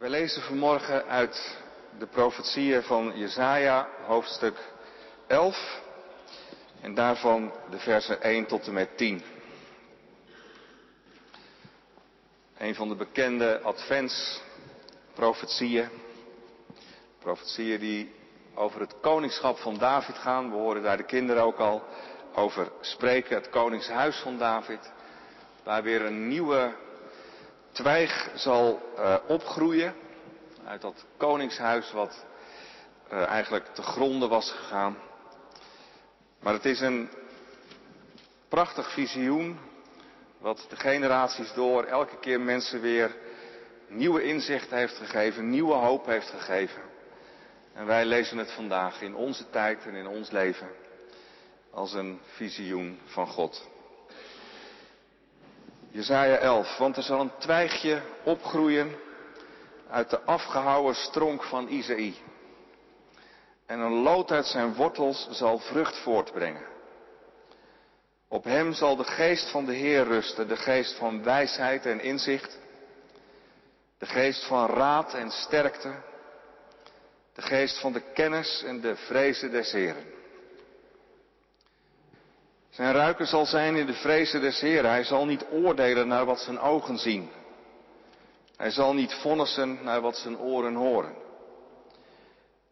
Wij lezen vanmorgen uit de profetieën van Jesaja, hoofdstuk 11, en daarvan de versen 1 tot en met 10. Een van de bekende adventsprofetieën. Profetieën die over het koningschap van David gaan. We horen daar de kinderen ook al over spreken. Het koningshuis van David. Waar weer een nieuwe twijg zal uh, opgroeien. Uit dat koningshuis wat uh, eigenlijk te gronden was gegaan. Maar het is een prachtig visioen. Wat de generaties door elke keer mensen weer nieuwe inzichten heeft gegeven, nieuwe hoop heeft gegeven. En wij lezen het vandaag in onze tijd en in ons leven als een visioen van God. Jezaja 11, want er zal een twijgje opgroeien uit de afgehouwen stronk van Isaïe. En een lood uit zijn wortels zal vrucht voortbrengen. Op hem zal de geest van de Heer rusten, de geest van wijsheid en inzicht, de geest van raad en sterkte, de geest van de kennis en de vrezen des Heren. Zijn ruiken zal zijn in de vrezen des Heren. Hij zal niet oordelen naar wat zijn ogen zien. Hij zal niet vonnissen naar wat zijn oren horen.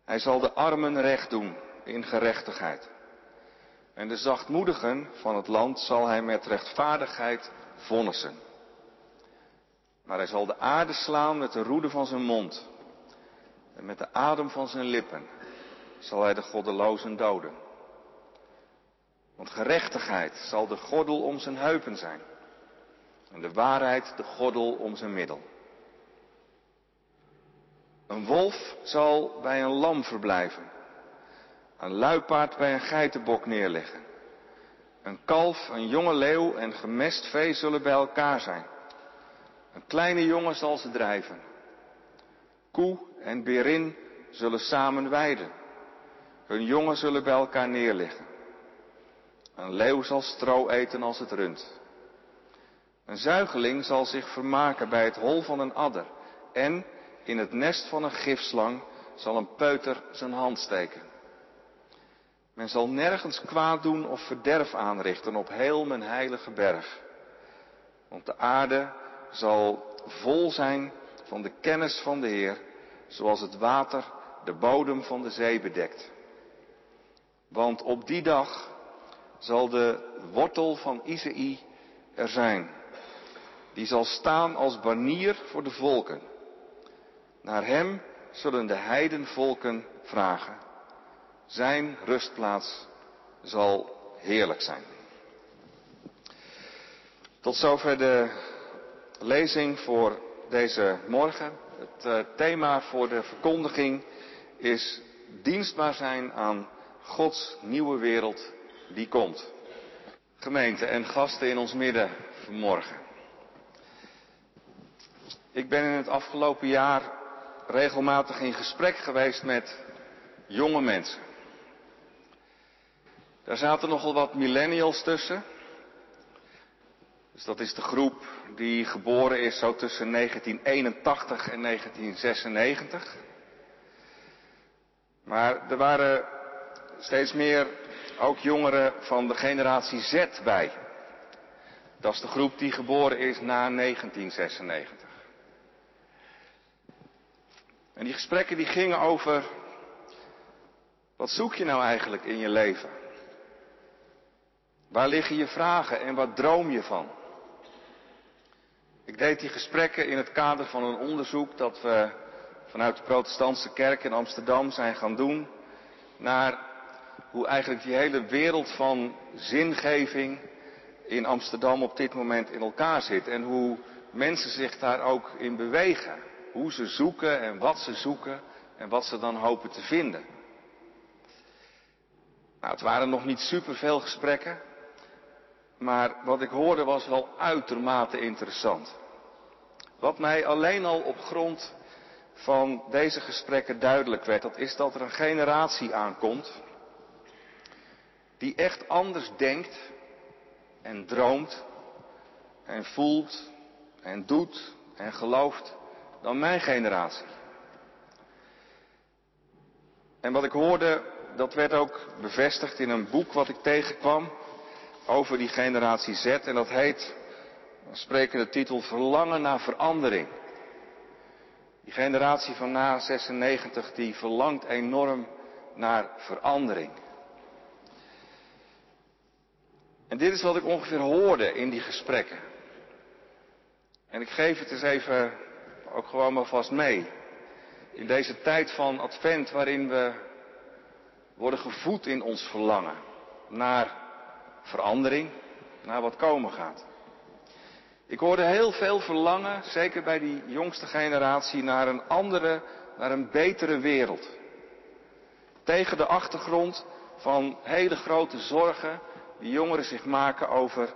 Hij zal de armen recht doen in gerechtigheid. En de zachtmoedigen van het land zal hij met rechtvaardigheid vonnissen. Maar hij zal de aarde slaan met de roede van zijn mond. En met de adem van zijn lippen zal hij de goddelozen doden. Want gerechtigheid zal de gordel om zijn heupen zijn. En de waarheid de gordel om zijn middel. Een wolf zal bij een lam verblijven. Een luipaard bij een geitenbok neerleggen. Een kalf, een jonge leeuw en gemest vee zullen bij elkaar zijn. Een kleine jongen zal ze drijven. Koe en berin zullen samen weiden. Hun jongen zullen bij elkaar neerliggen. Een leeuw zal stro eten als het rund. Een zuigeling zal zich vermaken bij het hol van een adder. En in het nest van een gifslang zal een peuter zijn hand steken. Men zal nergens kwaad doen of verderf aanrichten op heel mijn heilige berg. Want de aarde zal vol zijn van de kennis van de Heer, zoals het water de bodem van de zee bedekt. Want op die dag zal de wortel van Isaïe er zijn. Die zal staan als banier voor de volken. Naar hem zullen de heidenvolken vragen. Zijn rustplaats zal heerlijk zijn. Tot zover de lezing voor deze morgen. Het uh, thema voor de verkondiging is dienstbaar zijn aan Gods nieuwe wereld die komt. Gemeente en gasten in ons midden vanmorgen. Ik ben in het afgelopen jaar regelmatig in gesprek geweest met jonge mensen. Daar zaten nogal wat millennials tussen. Dus dat is de groep die geboren is zo tussen 1981 en 1996. Maar er waren steeds meer ook jongeren van de generatie Z bij. Dat is de groep die geboren is na 1996. En die gesprekken die gingen over, wat zoek je nou eigenlijk in je leven? Waar liggen je vragen en wat droom je van? Ik deed die gesprekken in het kader van een onderzoek dat we vanuit de protestantse kerk in Amsterdam zijn gaan doen naar hoe eigenlijk die hele wereld van zingeving in Amsterdam op dit moment in elkaar zit en hoe mensen zich daar ook in bewegen. Hoe ze zoeken en wat ze zoeken en wat ze dan hopen te vinden. Nou, het waren nog niet superveel gesprekken, maar wat ik hoorde was wel uitermate interessant. Wat mij alleen al op grond van deze gesprekken duidelijk werd, dat is dat er een generatie aankomt die echt anders denkt en droomt en voelt en doet en gelooft dan mijn generatie. En wat ik hoorde, dat werd ook bevestigd in een boek wat ik tegenkwam over die generatie Z. En dat heet, een sprekende titel, Verlangen naar verandering. Die generatie van na 96, die verlangt enorm naar verandering. En dit is wat ik ongeveer hoorde in die gesprekken. En ik geef het eens even ook gewoon maar vast mee. In deze tijd van advent waarin we worden gevoed in ons verlangen naar verandering, naar wat komen gaat. Ik hoorde heel veel verlangen, zeker bij die jongste generatie, naar een andere, naar een betere wereld. Tegen de achtergrond van hele grote zorgen die jongeren zich maken over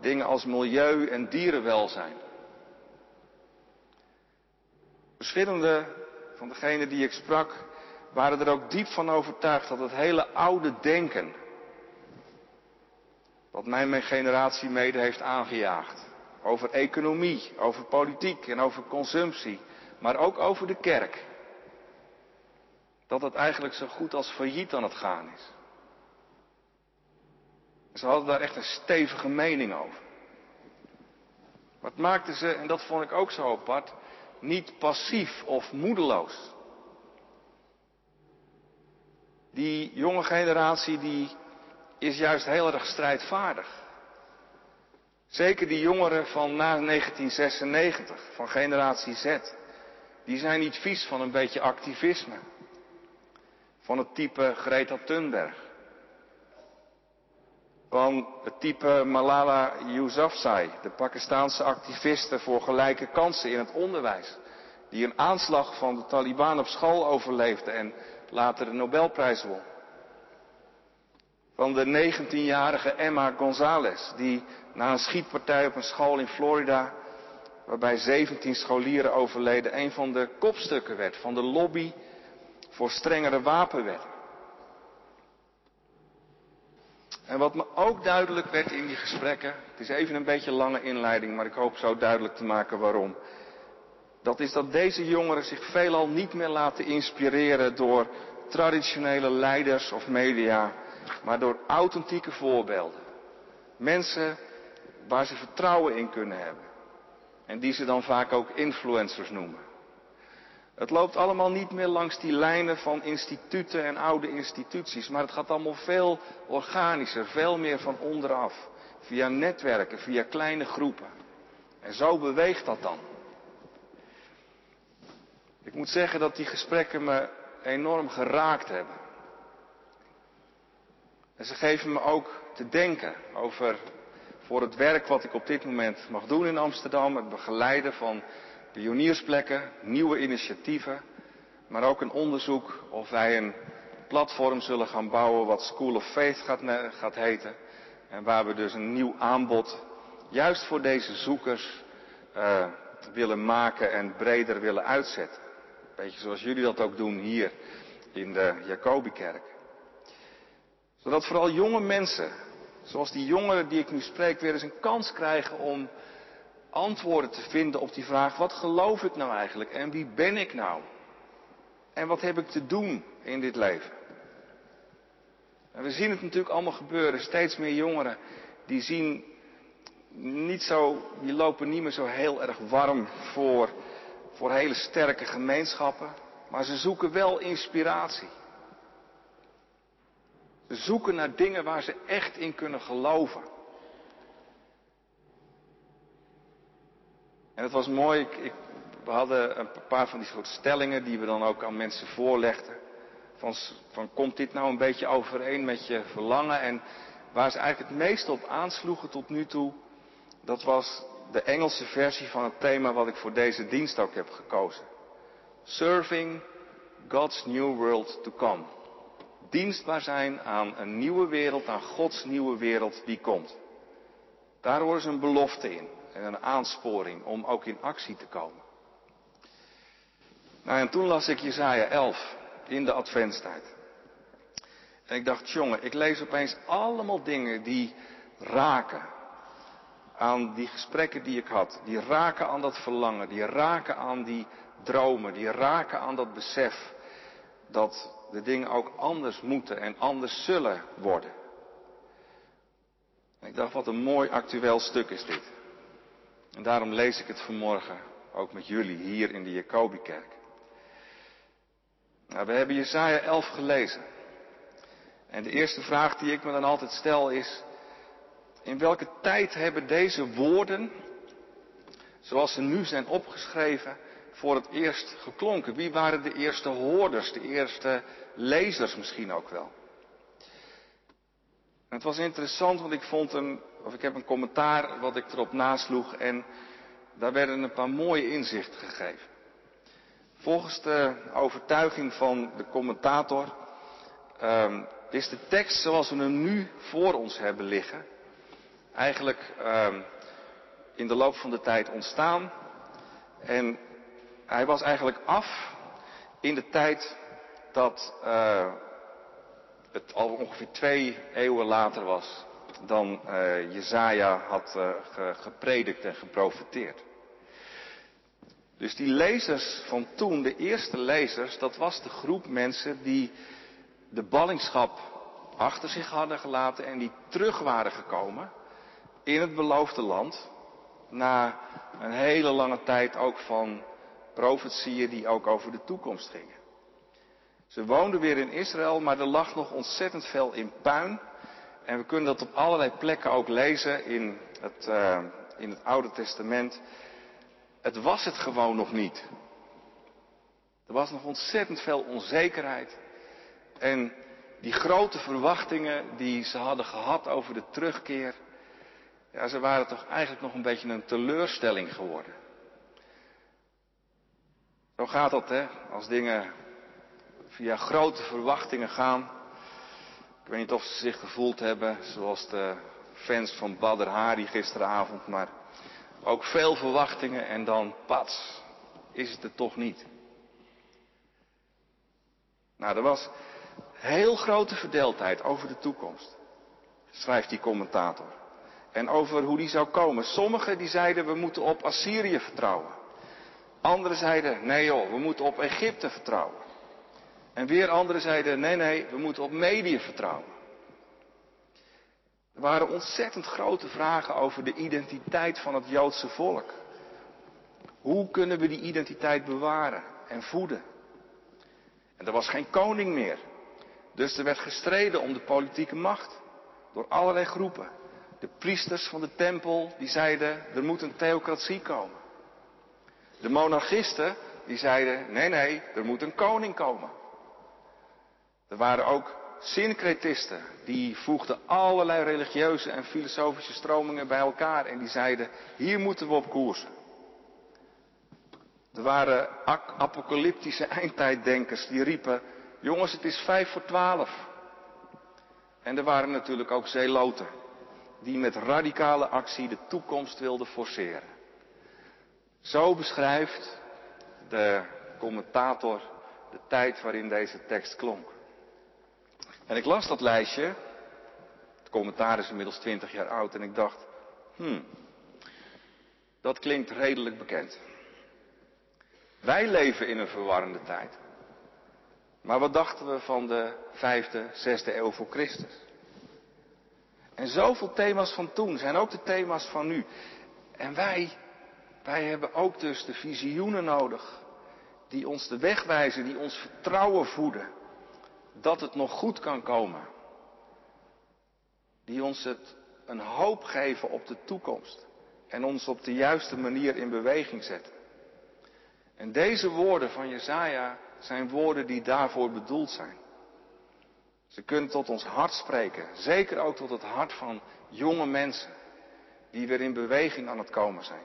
dingen als milieu en dierenwelzijn. Verschillende van degenen die ik sprak waren er ook diep van overtuigd dat het hele oude denken, wat mij mijn generatie mede heeft aangejaagd, over economie, over politiek en over consumptie, maar ook over de kerk, dat het eigenlijk zo goed als failliet aan het gaan is. Ze hadden daar echt een stevige mening over. Wat maakten ze, en dat vond ik ook zo apart, niet passief of moedeloos. Die jonge generatie die is juist heel erg strijdvaardig. Zeker die jongeren van na 1996, van generatie Z, die zijn niet vies van een beetje activisme. Van het type Greta Thunberg. Van het type Malala Yousafzai, de Pakistaanse activiste voor gelijke kansen in het onderwijs. Die een aanslag van de Taliban op school overleefde en later de Nobelprijs won. Van de 19-jarige Emma Gonzalez, die na een schietpartij op een school in Florida, waarbij 17 scholieren overleden, een van de kopstukken werd van de lobby voor strengere wapenwetten. En wat me ook duidelijk werd in die gesprekken, het is even een beetje een lange inleiding, maar ik hoop zo duidelijk te maken waarom. Dat is dat deze jongeren zich veelal niet meer laten inspireren door traditionele leiders of media, maar door authentieke voorbeelden. Mensen waar ze vertrouwen in kunnen hebben. En die ze dan vaak ook influencers noemen. Het loopt allemaal niet meer langs die lijnen van instituten en oude instituties, maar het gaat allemaal veel organischer, veel meer van onderaf. Via netwerken, via kleine groepen. En zo beweegt dat dan. Ik moet zeggen dat die gesprekken me enorm geraakt hebben. En ze geven me ook te denken over voor het werk wat ik op dit moment mag doen in Amsterdam, het begeleiden van pioniersplekken, nieuwe initiatieven, maar ook een onderzoek of wij een platform zullen gaan bouwen wat School of Faith gaat, heten. En waar we dus een nieuw aanbod juist voor deze zoekers uh, willen maken en breder willen uitzetten. Beetje zoals jullie dat ook doen hier in de Jacobikerk. Zodat vooral jonge mensen, zoals die jongeren die ik nu spreek, weer eens een kans krijgen om antwoorden te vinden op die vraag, wat geloof ik nou eigenlijk en wie ben ik nou? En wat heb ik te doen in dit leven? En we zien het natuurlijk allemaal gebeuren. Steeds meer jongeren die zien niet zo, die lopen niet meer zo heel erg warm voor, voor hele sterke gemeenschappen. Maar ze zoeken wel inspiratie. Ze zoeken naar dingen waar ze echt in kunnen geloven. En het was mooi, ik, ik, we hadden een paar van die soort stellingen die we dan ook aan mensen voorlegden. Van, van komt dit nou een beetje overeen met je verlangen? En waar ze eigenlijk het meest op aansloegen tot nu toe, dat was de Engelse versie van het thema wat ik voor deze dienst ook heb gekozen. Serving God's New World to Come. Dienstbaar zijn aan een nieuwe wereld, aan Gods nieuwe wereld die komt. Daar horen ze een belofte in en een aansporing om ook in actie te komen. Nou, en toen las ik Jesaja 11 in de adventstijd. En ik dacht, jongen, ik lees opeens allemaal dingen die raken aan die gesprekken die ik had. Die raken aan dat verlangen, die raken aan die dromen, die raken aan dat besef dat de dingen ook anders moeten en anders zullen worden. ik dacht, wat een mooi actueel stuk is dit. En daarom lees ik het vanmorgen ook met jullie hier in de Jacobikerk. Nou, we hebben Jesaja 11 gelezen. En de eerste vraag die ik me dan altijd stel is, in welke tijd hebben deze woorden, zoals ze nu zijn opgeschreven, voor het eerst geklonken? Wie waren de eerste hoorders, de eerste lezers misschien ook wel? Het was interessant, want ik vond een, of ik heb een commentaar wat ik erop nasloeg en daar werden een paar mooie inzichten gegeven. Volgens de overtuiging van de commentator um, is de tekst zoals we hem nu voor ons hebben liggen eigenlijk um, in de loop van de tijd ontstaan. En hij was eigenlijk af in de tijd dat uh, het al ongeveer twee eeuwen later was dan uh, Jezaja had uh, gepredikt en geprofiteerd. Dus die lezers van toen, de eerste lezers, dat was de groep mensen die de ballingschap achter zich hadden gelaten en die terug waren gekomen in het beloofde land. Na een hele lange tijd ook van profetieën die ook over de toekomst gingen. Ze woonden weer in Israël, maar er lag nog ontzettend veel in puin. En we kunnen dat op allerlei plekken ook lezen in het, uh, in het Oude Testament. Het was het gewoon nog niet. Er was nog ontzettend veel onzekerheid. En die grote verwachtingen die ze hadden gehad over de terugkeer, ja, ze waren toch eigenlijk nog een beetje een teleurstelling geworden. Zo gaat dat, hè, als dingen via grote verwachtingen gaan. Ik weet niet of ze zich gevoeld hebben zoals de fans van Badr Hari gisteravond, maar ook veel verwachtingen en dan pats, is het er toch niet. Nou, er was heel grote verdeeldheid over de toekomst, schrijft die commentator. En over hoe die zou komen. Sommigen die zeiden we moeten op Assyrië vertrouwen. Anderen zeiden nee joh, we moeten op Egypte vertrouwen. En weer anderen zeiden nee nee, we moeten op Medië vertrouwen. Er waren ontzettend grote vragen over de identiteit van het Joodse volk. Hoe kunnen we die identiteit bewaren en voeden? En er was geen koning meer. Dus er werd gestreden om de politieke macht. Door allerlei groepen. De priesters van de tempel die zeiden er moet een theocratie komen. De monarchisten die zeiden nee nee, er moet een koning komen. Er waren ook syncretisten die voegden allerlei religieuze en filosofische stromingen bij elkaar en die zeiden hier moeten we op koersen. Er waren apocalyptische eindtijddenkers die riepen jongens het is vijf voor twaalf. En er waren natuurlijk ook zeeloten die met radicale actie de toekomst wilden forceren. Zo beschrijft de commentator de tijd waarin deze tekst klonk. En ik las dat lijstje, het commentaar is inmiddels twintig jaar oud, en ik dacht, hmm, dat klinkt redelijk bekend. Wij leven in een verwarrende tijd. Maar wat dachten we van de vijfde, zesde eeuw voor Christus? En zoveel thema's van toen zijn ook de thema's van nu. En wij, wij hebben ook dus de visioenen nodig. Die ons de weg wijzen, die ons vertrouwen voeden. Dat het nog goed kan komen. Die ons het een hoop geven op de toekomst. En ons op de juiste manier in beweging zetten. En deze woorden van Jezaja zijn woorden die daarvoor bedoeld zijn. Ze kunnen tot ons hart spreken, zeker ook tot het hart van jonge mensen die weer in beweging aan het komen zijn.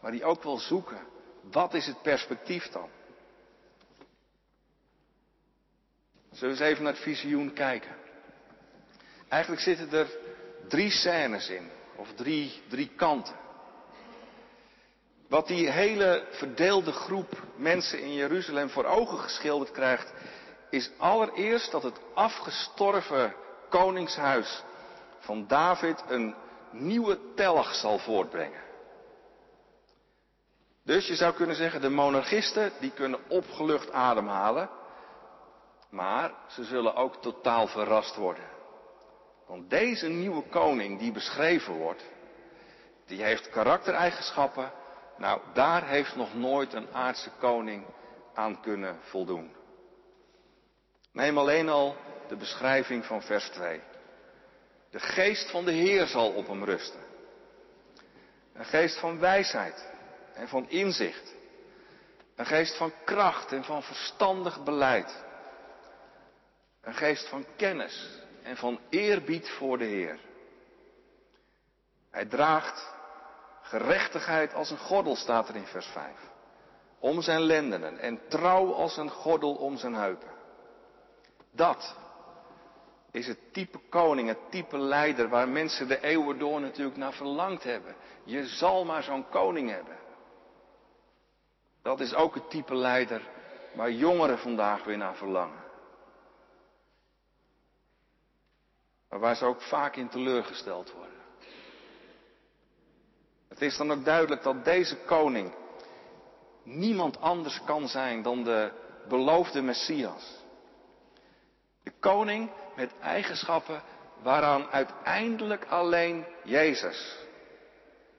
Maar die ook wel zoeken, wat is het perspectief dan? Zullen we eens even naar het visioen kijken? Eigenlijk zitten er drie scènes in, of drie, drie kanten. Wat die hele verdeelde groep mensen in Jeruzalem voor ogen geschilderd krijgt, is allereerst dat het afgestorven koningshuis van David een nieuwe telg zal voortbrengen. Dus je zou kunnen zeggen, de monarchisten die kunnen opgelucht ademhalen, maar ze zullen ook totaal verrast worden. Want deze nieuwe koning die beschreven wordt, die heeft karaktereigenschappen, nou daar heeft nog nooit een aardse koning aan kunnen voldoen. Neem alleen al de beschrijving van vers 2. De geest van de Heer zal op hem rusten. Een geest van wijsheid en van inzicht. Een geest van kracht en van verstandig beleid. Een geest van kennis en van eerbied voor de Heer. Hij draagt gerechtigheid als een gordel, staat er in vers 5. Om zijn lendenen en trouw als een gordel om zijn heupen. Dat is het type koning, het type leider waar mensen de eeuwen door natuurlijk naar verlangd hebben. Je zal maar zo'n koning hebben. Dat is ook het type leider waar jongeren vandaag weer naar verlangen. Maar waar ze ook vaak in teleurgesteld worden. Het is dan ook duidelijk dat deze koning niemand anders kan zijn dan de beloofde Messias. De koning met eigenschappen waaraan uiteindelijk alleen Jezus,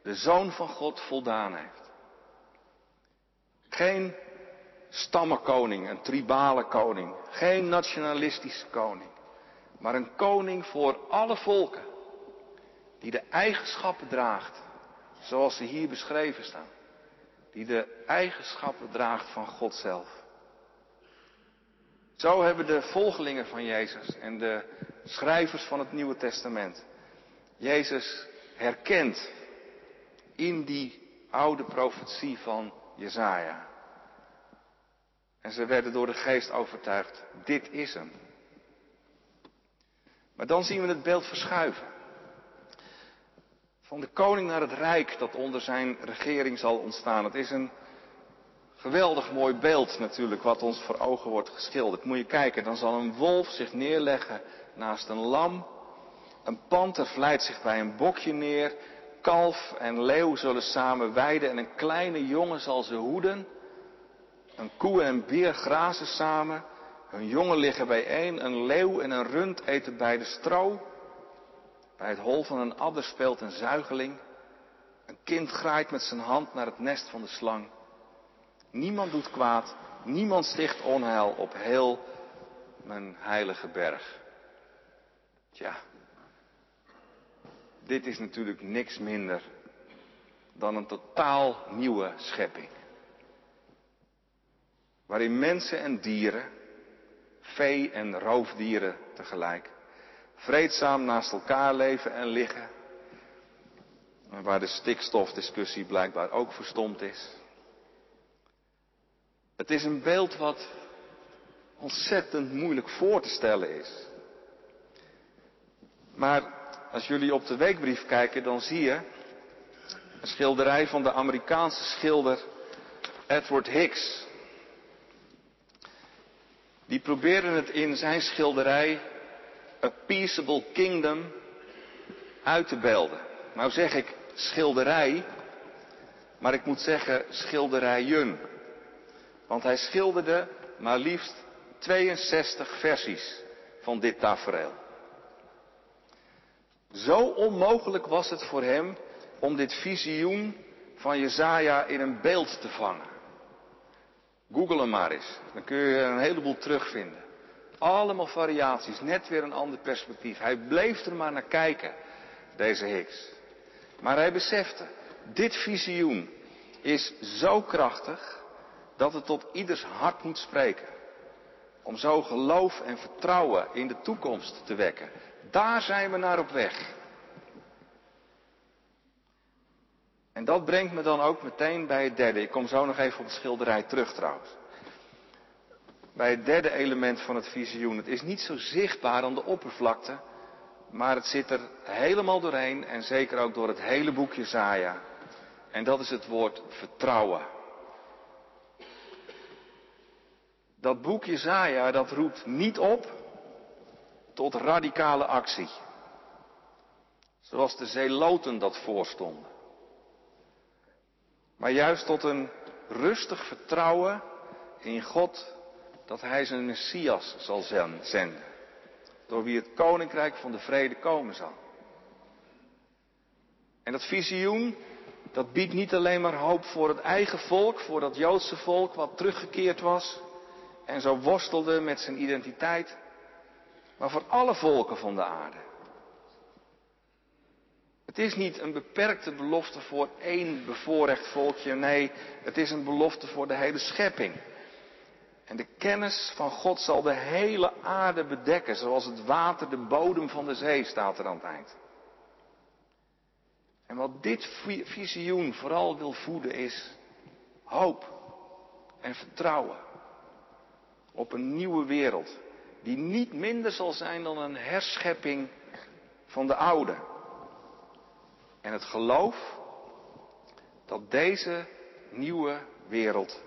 de Zoon van God, voldaan heeft. Geen stammenkoning, een tribale koning, geen nationalistische koning, maar een koning voor alle volken, die de eigenschappen draagt, zoals ze hier beschreven staan, die de eigenschappen draagt van God zelf. Zo hebben de volgelingen van Jezus en de schrijvers van het Nieuwe Testament Jezus herkend in die oude profetie van Jezaja. En ze werden door de geest overtuigd, dit is hem. Maar dan zien we het beeld verschuiven. Van de koning naar het rijk dat onder zijn regering zal ontstaan. Het is een Geweldig mooi beeld natuurlijk wat ons voor ogen wordt geschilderd. Moet je kijken, dan zal een wolf zich neerleggen naast een lam. Een panter vlijt zich bij een bokje neer. Kalf en leeuw zullen samen weiden en een kleine jongen zal ze hoeden. Een koe en een beer grazen samen. Hun jongen liggen bijeen. Een leeuw en een rund eten bij de stro. Bij het hol van een adder speelt een zuigeling. Een kind graait met zijn hand naar het nest van de slang. Niemand doet kwaad, niemand sticht onheil op heel mijn heilige berg. Tja, dit is natuurlijk niks minder dan een totaal nieuwe schepping. Waarin mensen en dieren, vee en roofdieren tegelijk, vreedzaam naast elkaar leven en liggen. En waar de stikstofdiscussie blijkbaar ook verstomd is. Het is een beeld wat ontzettend moeilijk voor te stellen is. Maar als jullie op de weekbrief kijken, dan zie je een schilderij van de Amerikaanse schilder Edward Hicks. Die probeerde het in zijn schilderij A Peaceable Kingdom uit te beelden. Nou zeg ik schilderij, maar ik moet zeggen schilderijen. Want hij schilderde maar liefst 62 versies van dit tafereel. Zo onmogelijk was het voor hem om dit visioen van Jezaja in een beeld te vangen. Google hem maar eens, dan kun je er een heleboel terugvinden. Allemaal variaties, net weer een ander perspectief. Hij bleef er maar naar kijken, deze Hicks. Maar hij besefte, dit visioen is zo krachtig dat het tot ieders hart moet spreken. Om zo geloof en vertrouwen in de toekomst te wekken. Daar zijn we naar op weg. En dat brengt me dan ook meteen bij het derde. Ik kom zo nog even op de schilderij terug trouwens. Bij het derde element van het visioen. Het is niet zo zichtbaar aan de oppervlakte, maar het zit er helemaal doorheen en zeker ook door het hele boekje Zaja. En dat is het woord vertrouwen. Dat boek Jezaja, dat roept niet op tot radicale actie. Zoals de zeeloten dat voorstonden. Maar juist tot een rustig vertrouwen in God dat Hij zijn Messias zal zenden, door wie het koninkrijk van de vrede komen zal. En dat visioen, dat biedt niet alleen maar hoop voor het eigen volk, voor dat Joodse volk wat teruggekeerd was en zo worstelde met zijn identiteit, maar voor alle volken van de aarde. Het is niet een beperkte belofte voor één bevoorrecht volkje, nee, het is een belofte voor de hele schepping. En de kennis van God zal de hele aarde bedekken, zoals het water de bodem van de zee staat er aan het eind. En wat dit visioen vooral wil voeden is hoop en vertrouwen op een nieuwe wereld, die niet minder zal zijn dan een herschepping van de oude. En het geloof dat deze nieuwe wereld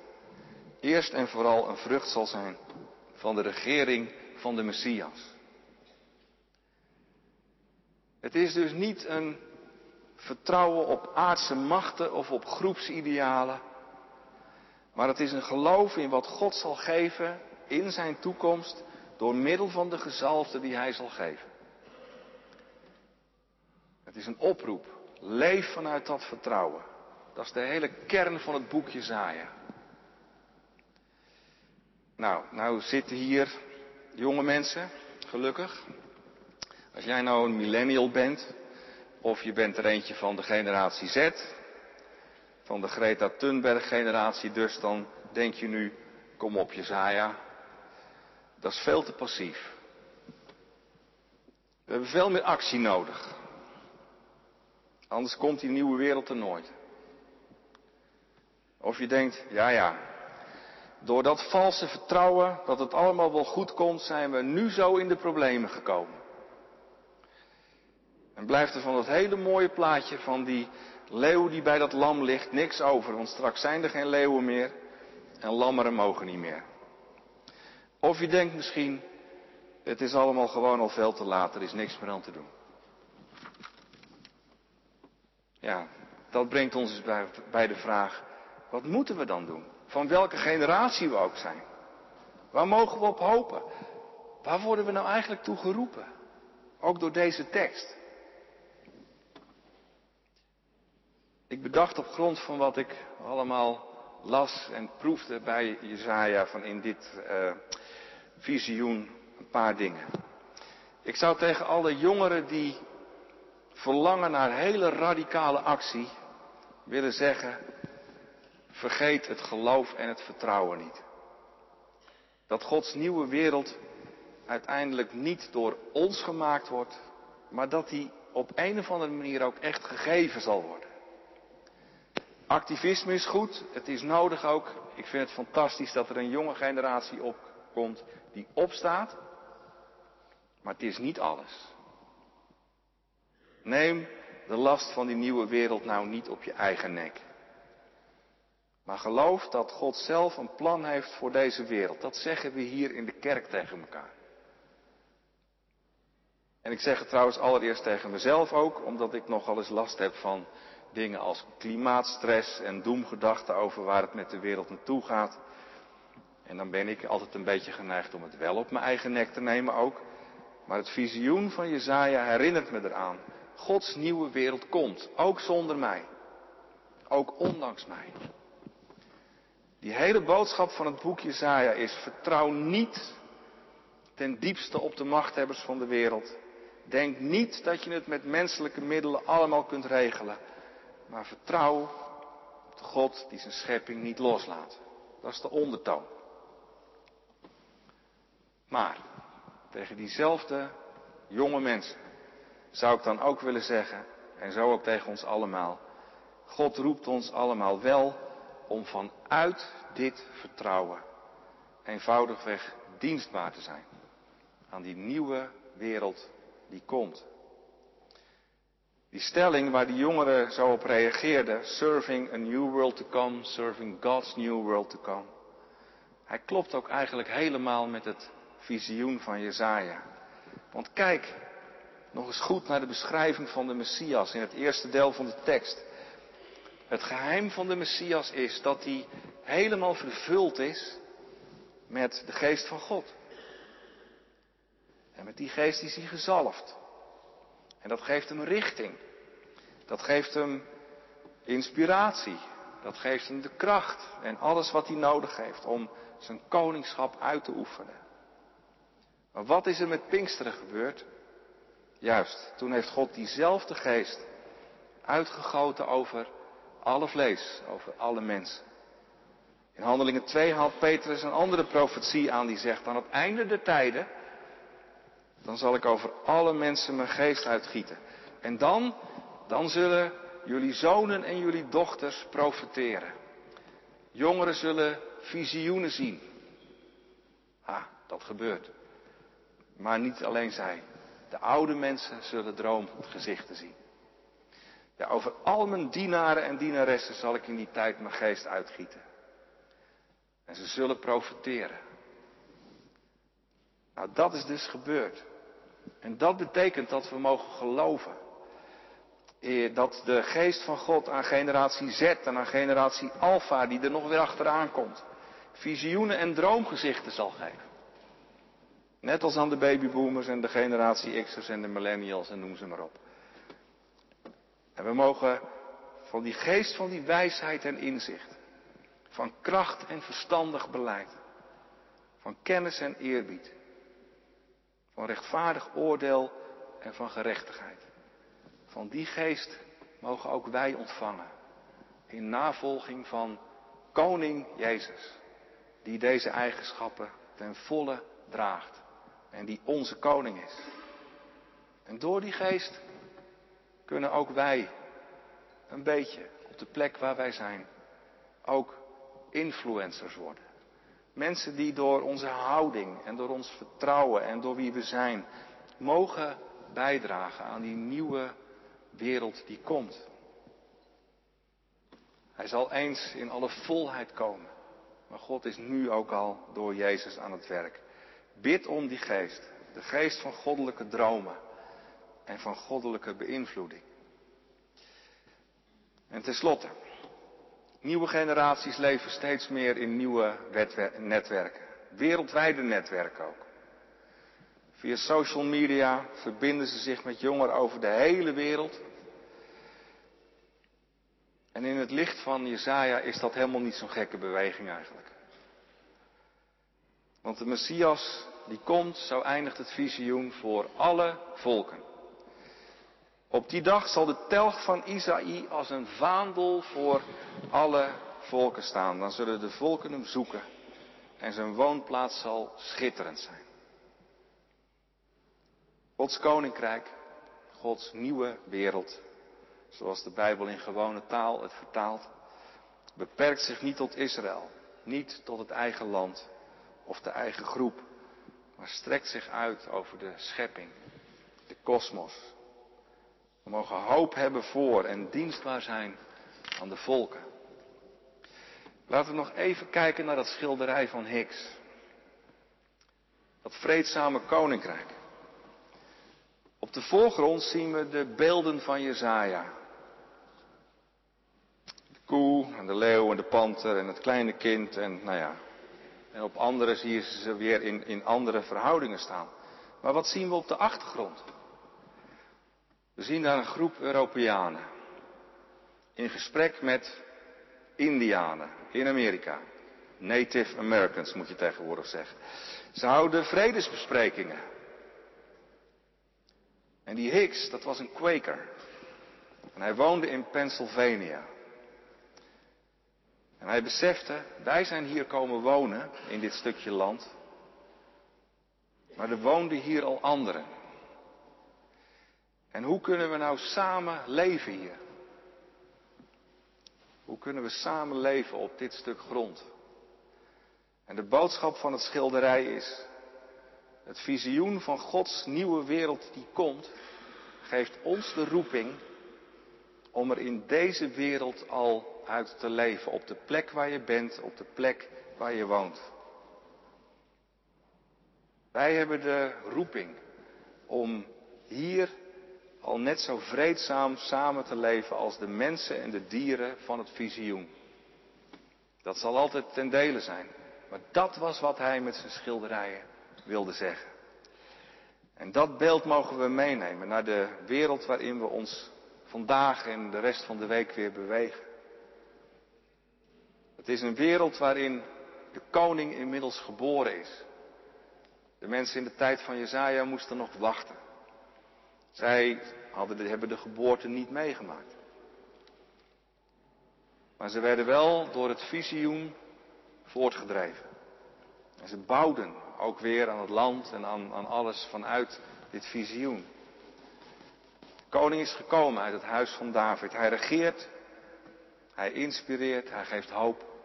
eerst en vooral een vrucht zal zijn van de regering van de Messias. Het is dus niet een vertrouwen op aardse machten of op groepsidealen, maar het is een geloof in wat God zal geven in zijn toekomst door middel van de gezalfde die hij zal geven. Het is een oproep. Leef vanuit dat vertrouwen. Dat is de hele kern van het boekje Zaaien. Nou, nou zitten hier jonge mensen, gelukkig. Als jij nou een millennial bent, of je bent er eentje van de generatie Z, van de Greta Thunberg generatie dus, dan denk je nu, kom op Jezaja, dat is veel te passief. We hebben veel meer actie nodig. Anders komt die nieuwe wereld er nooit. Of je denkt, ja ja, door dat valse vertrouwen dat het allemaal wel goed komt, zijn we nu zo in de problemen gekomen. En blijft er van dat hele mooie plaatje van die leeuw die bij dat lam ligt niks over, want straks zijn er geen leeuwen meer en lammeren mogen niet meer. Of je denkt misschien, het is allemaal gewoon al veel te laat, er is niks meer aan te doen. Ja, dat brengt ons dus bij, de vraag, wat moeten we dan doen? Van welke generatie we ook zijn. Waar mogen we op hopen? Waar worden we nou eigenlijk toe geroepen? Ook door deze tekst. Ik bedacht op grond van wat ik allemaal las en proefde bij Jezaja van in dit uh, visioen een paar dingen. Ik zou tegen alle jongeren die verlangen naar hele radicale actie willen zeggen, vergeet het geloof en het vertrouwen niet. Dat Gods nieuwe wereld uiteindelijk niet door ons gemaakt wordt, maar dat die op een of andere manier ook echt gegeven zal worden. Activisme is goed, het is nodig ook. Ik vind het fantastisch dat er een jonge generatie opkomt die opstaat, maar het is niet alles. Neem de last van die nieuwe wereld nou niet op je eigen nek. Maar geloof dat God zelf een plan heeft voor deze wereld. Dat zeggen we hier in de kerk tegen elkaar. En ik zeg het trouwens allereerst tegen mezelf ook, omdat ik nogal eens last heb van dingen als klimaatstress en doemgedachten over waar het met de wereld naartoe gaat. En dan ben ik altijd een beetje geneigd om het wel op mijn eigen nek te nemen ook. Maar het visioen van Jezaja herinnert me eraan. Gods nieuwe wereld komt, ook zonder mij. Ook ondanks mij. Die hele boodschap van het boek Jezaja is: vertrouw niet ten diepste op de machthebbers van de wereld. Denk niet dat je het met menselijke middelen allemaal kunt regelen. Maar vertrouw op de God die zijn schepping niet loslaat. Dat is de ondertoon. Maar tegen diezelfde jonge mensen zou ik dan ook willen zeggen, en zo ook tegen ons allemaal, God roept ons allemaal wel om vanuit dit vertrouwen eenvoudigweg dienstbaar te zijn aan die nieuwe wereld die komt. Die stelling waar die jongeren zo op reageerden, serving a new world to come, serving God's new world to come. Hij klopt ook eigenlijk helemaal met het visioen van Jezaja. Want kijk nog eens goed naar de beschrijving van de Messias in het eerste deel van de tekst. Het geheim van de Messias is dat hij helemaal vervuld is met de geest van God. En met die geest is hij gezalfd. En dat geeft hem richting. Dat geeft hem inspiratie. Dat geeft hem de kracht en alles wat hij nodig heeft om zijn koningschap uit te oefenen. Maar wat is er met Pinksteren gebeurd? Juist, toen heeft God diezelfde geest uitgegoten over alle vlees, over alle mensen. In Handelingen 2 haalt Petrus een andere profetie aan die zegt, aan het einde der tijden, dan zal ik over alle mensen mijn geest uitgieten. En dan, dan zullen jullie zonen en jullie dochters profeteren. Jongeren zullen visioenen zien. Ah, dat gebeurt. Maar niet alleen zij. De oude mensen zullen droomgezichten zien. Ja, over al mijn dienaren en dienaressen zal ik in die tijd mijn geest uitgieten. En ze zullen profiteren. Nou, dat is dus gebeurd. En dat betekent dat we mogen geloven. Dat de geest van God aan generatie Z en aan generatie Alpha, die er nog weer achteraan komt, visioenen en droomgezichten zal geven. Net als aan de babyboomers en de generatie X'ers en de millennials en noem ze maar op. En we mogen van die geest van die wijsheid en inzicht, van kracht en verstandig beleid, van kennis en eerbied, van rechtvaardig oordeel en van gerechtigheid. Van die geest mogen ook wij ontvangen in navolging van Koning Jezus, die deze eigenschappen ten volle draagt en die onze koning is. En door die geest kunnen ook wij een beetje op de plek waar wij zijn ook influencers worden. Mensen die door onze houding en door ons vertrouwen en door wie we zijn mogen bijdragen aan die nieuwe wereld die komt. Hij zal eens in alle volheid komen. Maar God is nu ook al door Jezus aan het werk. Bid om die geest. De geest van goddelijke dromen en van goddelijke beïnvloeding. En tenslotte, nieuwe generaties leven steeds meer in nieuwe netwerken. Wereldwijde netwerken ook. Via social media verbinden ze zich met jongeren over de hele wereld. En in het licht van Jezaja is dat helemaal niet zo'n gekke beweging eigenlijk. Want de Messias die komt, zo eindigt het visioen voor alle volken. Op die dag zal de telg van Isaïe als een vaandel voor alle volken staan. Dan zullen de volken hem zoeken en zijn woonplaats zal schitterend zijn. Gods koninkrijk, Gods nieuwe wereld, zoals de Bijbel in gewone taal het vertaalt, beperkt zich niet tot Israël, niet tot het eigen land of de eigen groep, maar strekt zich uit over de schepping, de kosmos. We mogen hoop hebben voor en dienstbaar zijn aan de volken. Laten we nog even kijken naar dat schilderij van Hicks. Dat vreedzame koninkrijk. Op de voorgrond zien we de beelden van Jezaja. De koe en de leeuw en de panter en het kleine kind en nou ja. En op andere zie je ze weer in, in andere verhoudingen staan. Maar wat zien we op de achtergrond? We zien daar een groep Europeanen. In gesprek met Indianen in Amerika. Native Americans moet je tegenwoordig zeggen. Ze houden vredesbesprekingen. En die Hicks, dat was een Quaker. En hij woonde in Pennsylvania. En hij besefte, wij zijn hier komen wonen in dit stukje land. Maar er woonden hier al anderen. En hoe kunnen we nou samen leven hier? Hoe kunnen we samen leven op dit stuk grond? En de boodschap van het schilderij is, het visioen van Gods nieuwe wereld die komt, geeft ons de roeping om er in deze wereld al uit te leven. Op de plek waar je bent, op de plek waar je woont. Wij hebben de roeping om hier al net zo vreedzaam samen te leven als de mensen en de dieren van het visioen. Dat zal altijd ten dele zijn. Maar dat was wat hij met zijn schilderijen wilde zeggen. En dat beeld mogen we meenemen naar de wereld waarin we ons vandaag en de rest van de week weer bewegen. Het is een wereld waarin de koning inmiddels geboren is. De mensen in de tijd van Jezaja moesten nog wachten. Zij hadden, hebben de geboorte niet meegemaakt. Maar ze werden wel door het visioen voortgedreven. En ze bouwden ook weer aan het land en aan, aan alles vanuit dit visioen. De koning is gekomen uit het huis van David. Hij regeert, hij inspireert, hij geeft hoop.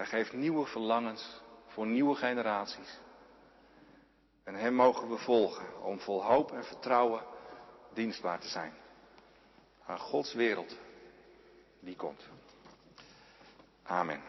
Hij geeft nieuwe verlangens voor nieuwe generaties. En hem mogen we volgen om vol hoop en vertrouwen dienstbaar te zijn. Aan Gods wereld die komt. Amen.